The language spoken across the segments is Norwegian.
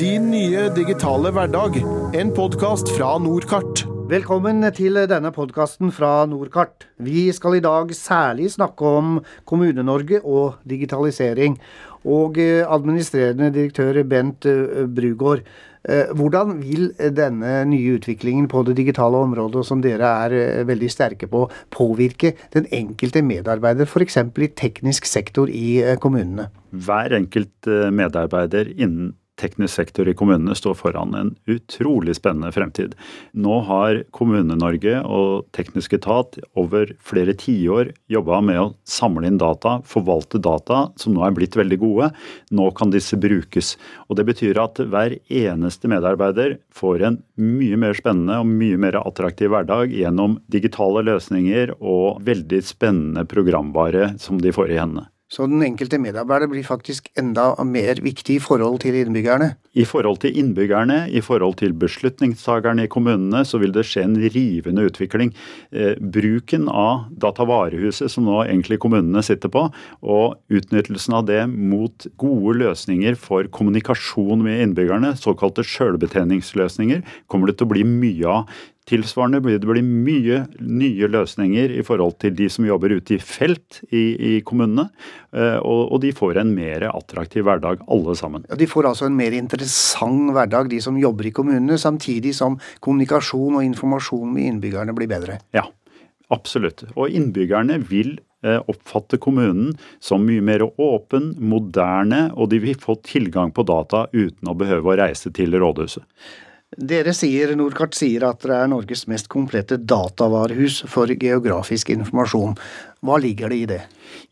Din nye digitale hverdag. En podkast fra Nordkart. Velkommen til denne podkasten fra Nordkart. Vi skal i dag særlig snakke om Kommune-Norge og digitalisering. Og eh, administrerende direktør Bent eh, Brugård, eh, hvordan vil denne nye utviklingen på det digitale området, som dere er veldig sterke på, påvirke den enkelte medarbeider, f.eks. i teknisk sektor i kommunene? Hver enkelt medarbeider innen teknisk sektor i kommunene står foran en utrolig spennende fremtid. Nå har Kommune-Norge og teknisk etat over flere tiår jobba med å samle inn data, forvalte data, som nå er blitt veldig gode. Nå kan disse brukes. Og Det betyr at hver eneste medarbeider får en mye mer spennende og mye mer attraktiv hverdag gjennom digitale løsninger og veldig spennende programvare som de får i hendene. Så den enkelte medarbeider blir faktisk enda mer viktig i forhold til innbyggerne? I forhold til innbyggerne, i forhold til beslutningstakerne i kommunene, så vil det skje en rivende utvikling. Eh, bruken av Datavarehuset, som nå egentlig kommunene sitter på, og utnyttelsen av det mot gode løsninger for kommunikasjon med innbyggerne, såkalte sjølbetjeningsløsninger, kommer det til å bli mye av. Tilsvarende blir det blir mye nye løsninger i forhold til de som jobber ute i felt i, i kommunene. Eh, og, og, de får en mer attraktiv hverdag, alle sammen. Ja, de får altså en mer interessant hverdag, de som jobber i kommunene, samtidig som kommunikasjon og informasjon med innbyggerne blir bedre? Ja, absolutt. Og innbyggerne vil eh, oppfatte kommunen som mye mer åpen, moderne, og de vil få tilgang på data uten å behøve å reise til rådhuset. Dere sier, Nordkart sier at det er Norges mest komplette datavarehus for geografisk informasjon. Hva ligger det i det?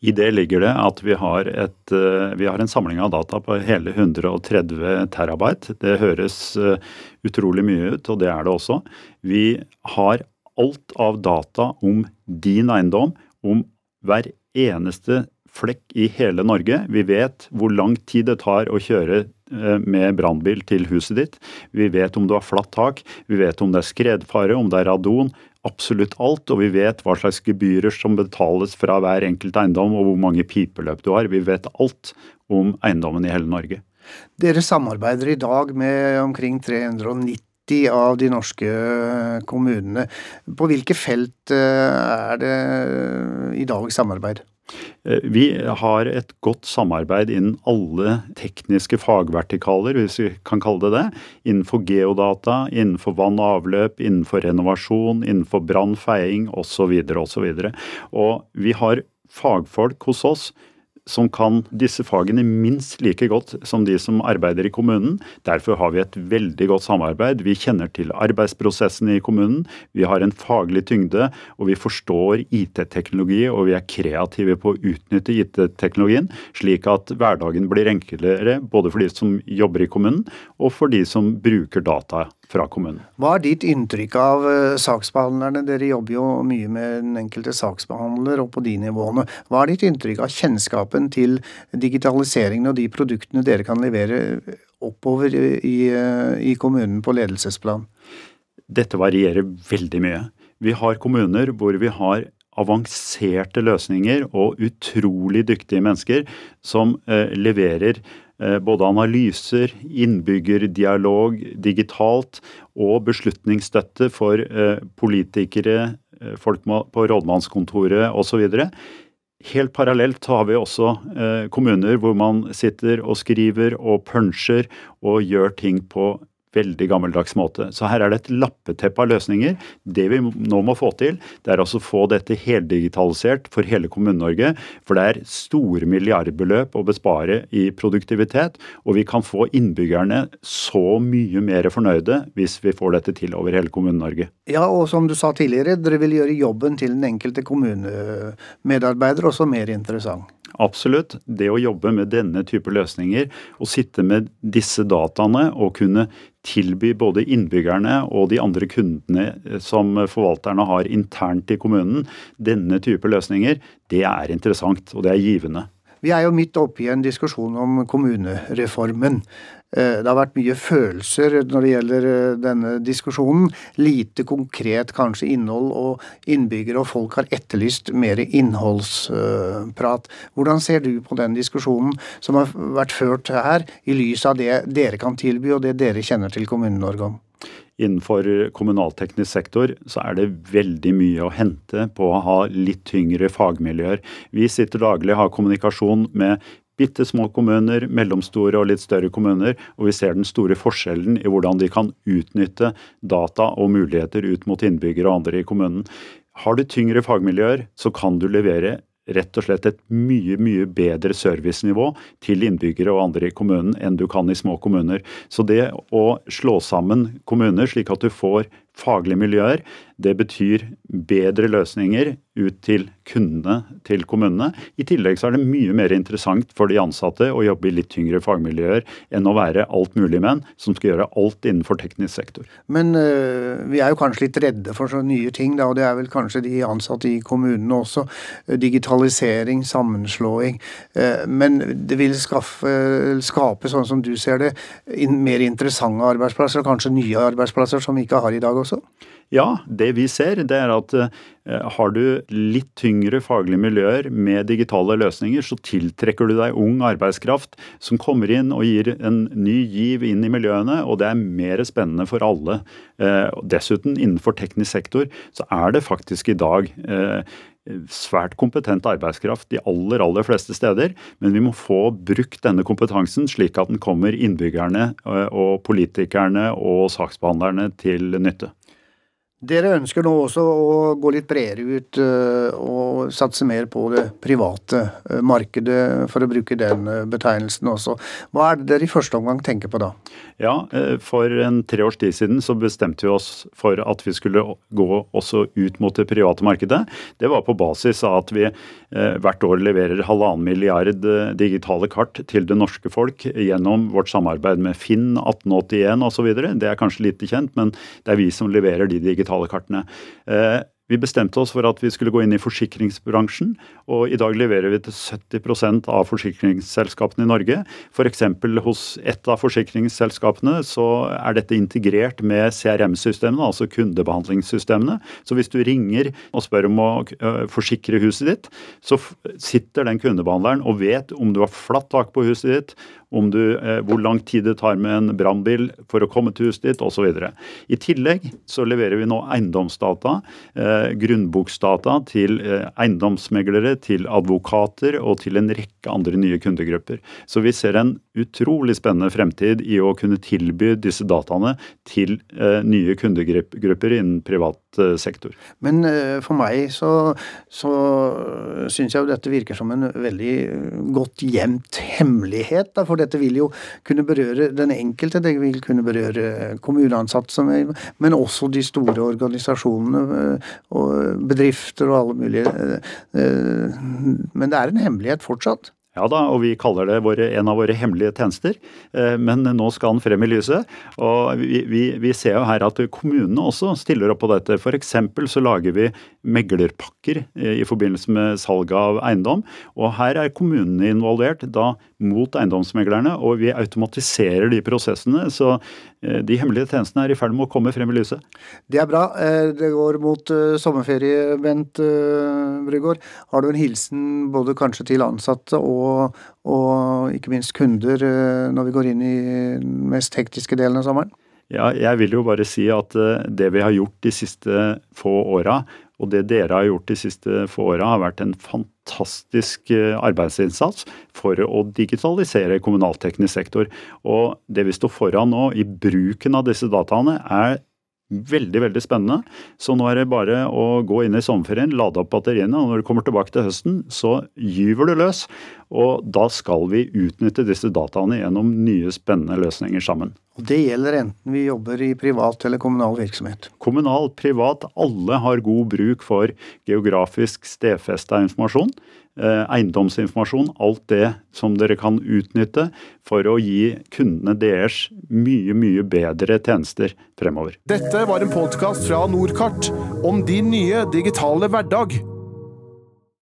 I det ligger det at vi har, et, eh, vi har en samling av data på hele 130 terabyte. Det høres eh, utrolig mye ut, og det er det også. Vi har alt av data om din eiendom, om hver eneste flekk i hele Norge. Vi vet hvor lang tid det tar å kjøre eh, med brannbil til huset ditt. Vi vet om du har flatt tak, vi vet om det er skredfare, om det er radon. Absolutt alt, og vi vet hva slags gebyrer som betales fra hver enkelt eiendom, og hvor mange pipeløp du har. Vi vet alt om eiendommen i hele Norge. Dere samarbeider i dag med omkring 390 av de norske kommunene. På hvilke felt eh, er det i dag samarbeid? Eh, vi har et godt samarbeid innen alle tekniske fagvertikaler, hvis vi kan kalle det det. Innenfor geodata, innenfor vann og avløp, innenfor renovasjon, innenfor brann, feiing osv. osv. Og vi har fagfolk hos oss som kan disse fagene minst like godt som de som arbeider i kommunen. Derfor har vi et veldig godt samarbeid. Vi kjenner til arbeidsprosessene i kommunen. Vi har en faglig tyngde, og vi forstår IT-teknologi, og vi er kreative på å utnytte IT-teknologien, slik at hverdagen blir enklere både for de som jobber i kommunen, og for de som bruker data fra kommunen. Hva er ditt inntrykk av uh, saksbehandlerne? Dere jobber jo mye med den enkelte saksbehandler og på de nivåene. Hva er ditt inntrykk av kjennskapen til digitaliseringen og de produktene dere kan levere oppover i, uh, i kommunen på ledelsesplan? Dette varierer veldig mye. Vi har kommuner hvor vi har avanserte løsninger og utrolig dyktige mennesker som leverer Eh, både analyser, innbyggerdialog digitalt og beslutningsstøtte for eh, politikere, eh, folk på rådmannskontoret osv. Helt parallelt har vi også kommuner hvor man sitter og skriver og puncher og gjør ting på veldig gammeldags måte. Så her er det et lappeteppe av løsninger. Det vi nå må få til, det er altså å få dette heldigitalisert for hele Kommune-Norge. For det er store milliardbeløp å bespare i produktivitet. Og vi kan få innbyggerne så mye mer fornøyde hvis vi får dette til over hele Kommune-Norge. Ja, og som du sa tidligere, dere vil gjøre jobben til den enkelte kommunemedarbeider også mer interessant. Absolutt. Det å jobbe med denne type løsninger, og sitte med disse dataene og kunne tilby både innbyggerne og de andre kundene som forvalterne har internt i kommunen, denne type løsninger, det er interessant og det er givende. Vi er jo midt oppe i en diskusjon om kommunereformen. Eh, det har vært mye følelser når det gjelder eh, denne diskusjonen. Lite konkret kanskje innhold, og innbyggere og folk har etterlyst mer innholdsprat. Hvordan ser du på den diskusjonen som har vært ført her, i lys av det dere kan tilby og det dere kjenner til Kommune-Norge om? Innenfor kommunalteknisk sektor så er det veldig mye å hente på å ha litt tyngre fagmiljøer. Vi sitter daglig og har kommunikasjon med bitte små kommuner, mellomstore og litt større kommuner, og vi ser den store forskjellen i hvordan de kan utnytte data og muligheter ut mot innbyggere og andre i kommunen. Har du tyngre fagmiljøer, så kan du levere rett og slett et mye mye bedre servicenivå til innbyggere og andre i kommunen enn du kan i små kommuner. Så det å slå sammen kommuner slik at du får faglige miljøer, det betyr bedre løsninger ut til kundene til kommunene. I tillegg så er det mye mer interessant for de ansatte å jobbe i litt tyngre fagmiljøer enn å være altmuligmenn som skal gjøre alt innenfor teknisk sektor. Men øh, vi er jo kanskje litt redde for så nye ting, da, og det er vel kanskje de ansatte i kommunene også. Digitalisering, sammenslåing. Øh, men det vil skaffe, skape, sånn som du ser det, mer interessante arbeidsplasser, og kanskje nye arbeidsplasser som vi ikke har i dag også? Ja, det vi ser det er at uh, har du litt tyngre faglige miljøer med digitale løsninger, så tiltrekker du deg ung arbeidskraft som kommer inn og gir en ny giv inn i miljøene, og det er mer spennende for alle. Uh, dessuten, innenfor teknisk sektor så er det faktisk i dag uh, svært kompetent arbeidskraft de aller, aller fleste steder, men vi må få brukt denne kompetansen slik at den kommer innbyggerne og politikerne og saksbehandlerne til nytte. Dere ønsker nå også å gå litt bredere ut eh, og satse mer på det private eh, markedet, for å bruke den eh, betegnelsen også. Hva er det dere i første omgang tenker på da? Ja, For en tre års tid siden så bestemte vi oss for at vi skulle gå også ut mot det private markedet. Det var på basis av at vi hvert år leverer halvannen milliard digitale kart til det norske folk gjennom vårt samarbeid med Finn 1881 osv. Det er kanskje lite kjent, men det er vi som leverer de digitale kartene. Eh, vi bestemte oss for at vi skulle gå inn i forsikringsbransjen, og i dag leverer vi til 70% av forsikringsselskapene i Norge. F.eks. hos ett av forsikringsselskapene så er dette integrert med CRM-systemene, altså kundebehandlingssystemene. Så hvis du ringer og spør om å eh, forsikre huset ditt, så sitter den kundebehandleren og vet om du har flatt tak på huset ditt, du, eh, hvor lang tid det tar med en brannbil for å komme til huset ditt osv. I tillegg så leverer vi nå eiendomsdata, eh, grunnboksdata, til eh, eiendomsmeglere, til advokater og til en rekke andre nye kundegrupper. Så vi ser en utrolig spennende fremtid i å kunne tilby disse dataene til eh, nye kundegrupper innen privat eh, sektor. Men eh, for meg så, så syns jeg jo dette virker som en veldig godt gjemt hemmelighet. Da, for dette vil jo kunne berøre den enkelte, det vil kunne berøre kommuneansatte, men også de store organisasjonene eh, og bedrifter og alle mulige. Eh, eh, men det er en hemmelighet fortsatt. Ja da, og vi kaller det våre, en av våre hemmelige tjenester. Men nå skal den frem i lyset. Og vi, vi, vi, ser jo her at kommunene også stiller opp på dette. F.eks. så lager vi meglerpakker i forbindelse med salg av eiendom. Og her er kommunene involvert. Da mot eiendomsmeglerne, og vi automatiserer de prosessene. Så eh, de hemmelige tjenestene er i ferd med å komme frem i lyset. Det er bra. Eh, det går mot eh, sommerferie, Bent Brygård. Har du en hilsen både kanskje til ansatte og, og ikke minst kunder når vi går inn i den mest hektiske delen av sommeren? Ja, jeg vil jo bare si at det vi har gjort de siste få åra, og det dere har gjort de siste få åra, har vært en fantastisk eh, arbeidsinnsats for å digitalisere kommunalteknisk sektor. Og det vi står foran nå i bruken av disse dataene, er veldig veldig spennende. Så nå er det bare å gå inn i sommerferien, lade opp batteriene, og når du kommer tilbake til høsten, så gyver du løs. Og da skal vi utnytte disse dataene gjennom nye, spennende løsninger sammen. Og Det gjelder enten vi jobber i privat eller kommunal virksomhet? Kommunal, privat, alle har god bruk for geografisk stedfesta informasjon. Eh, eiendomsinformasjon, alt det som dere kan utnytte for å gi kundene deres mye, mye bedre tjenester fremover. Dette var en podkast fra Norkart om din nye digitale hverdag.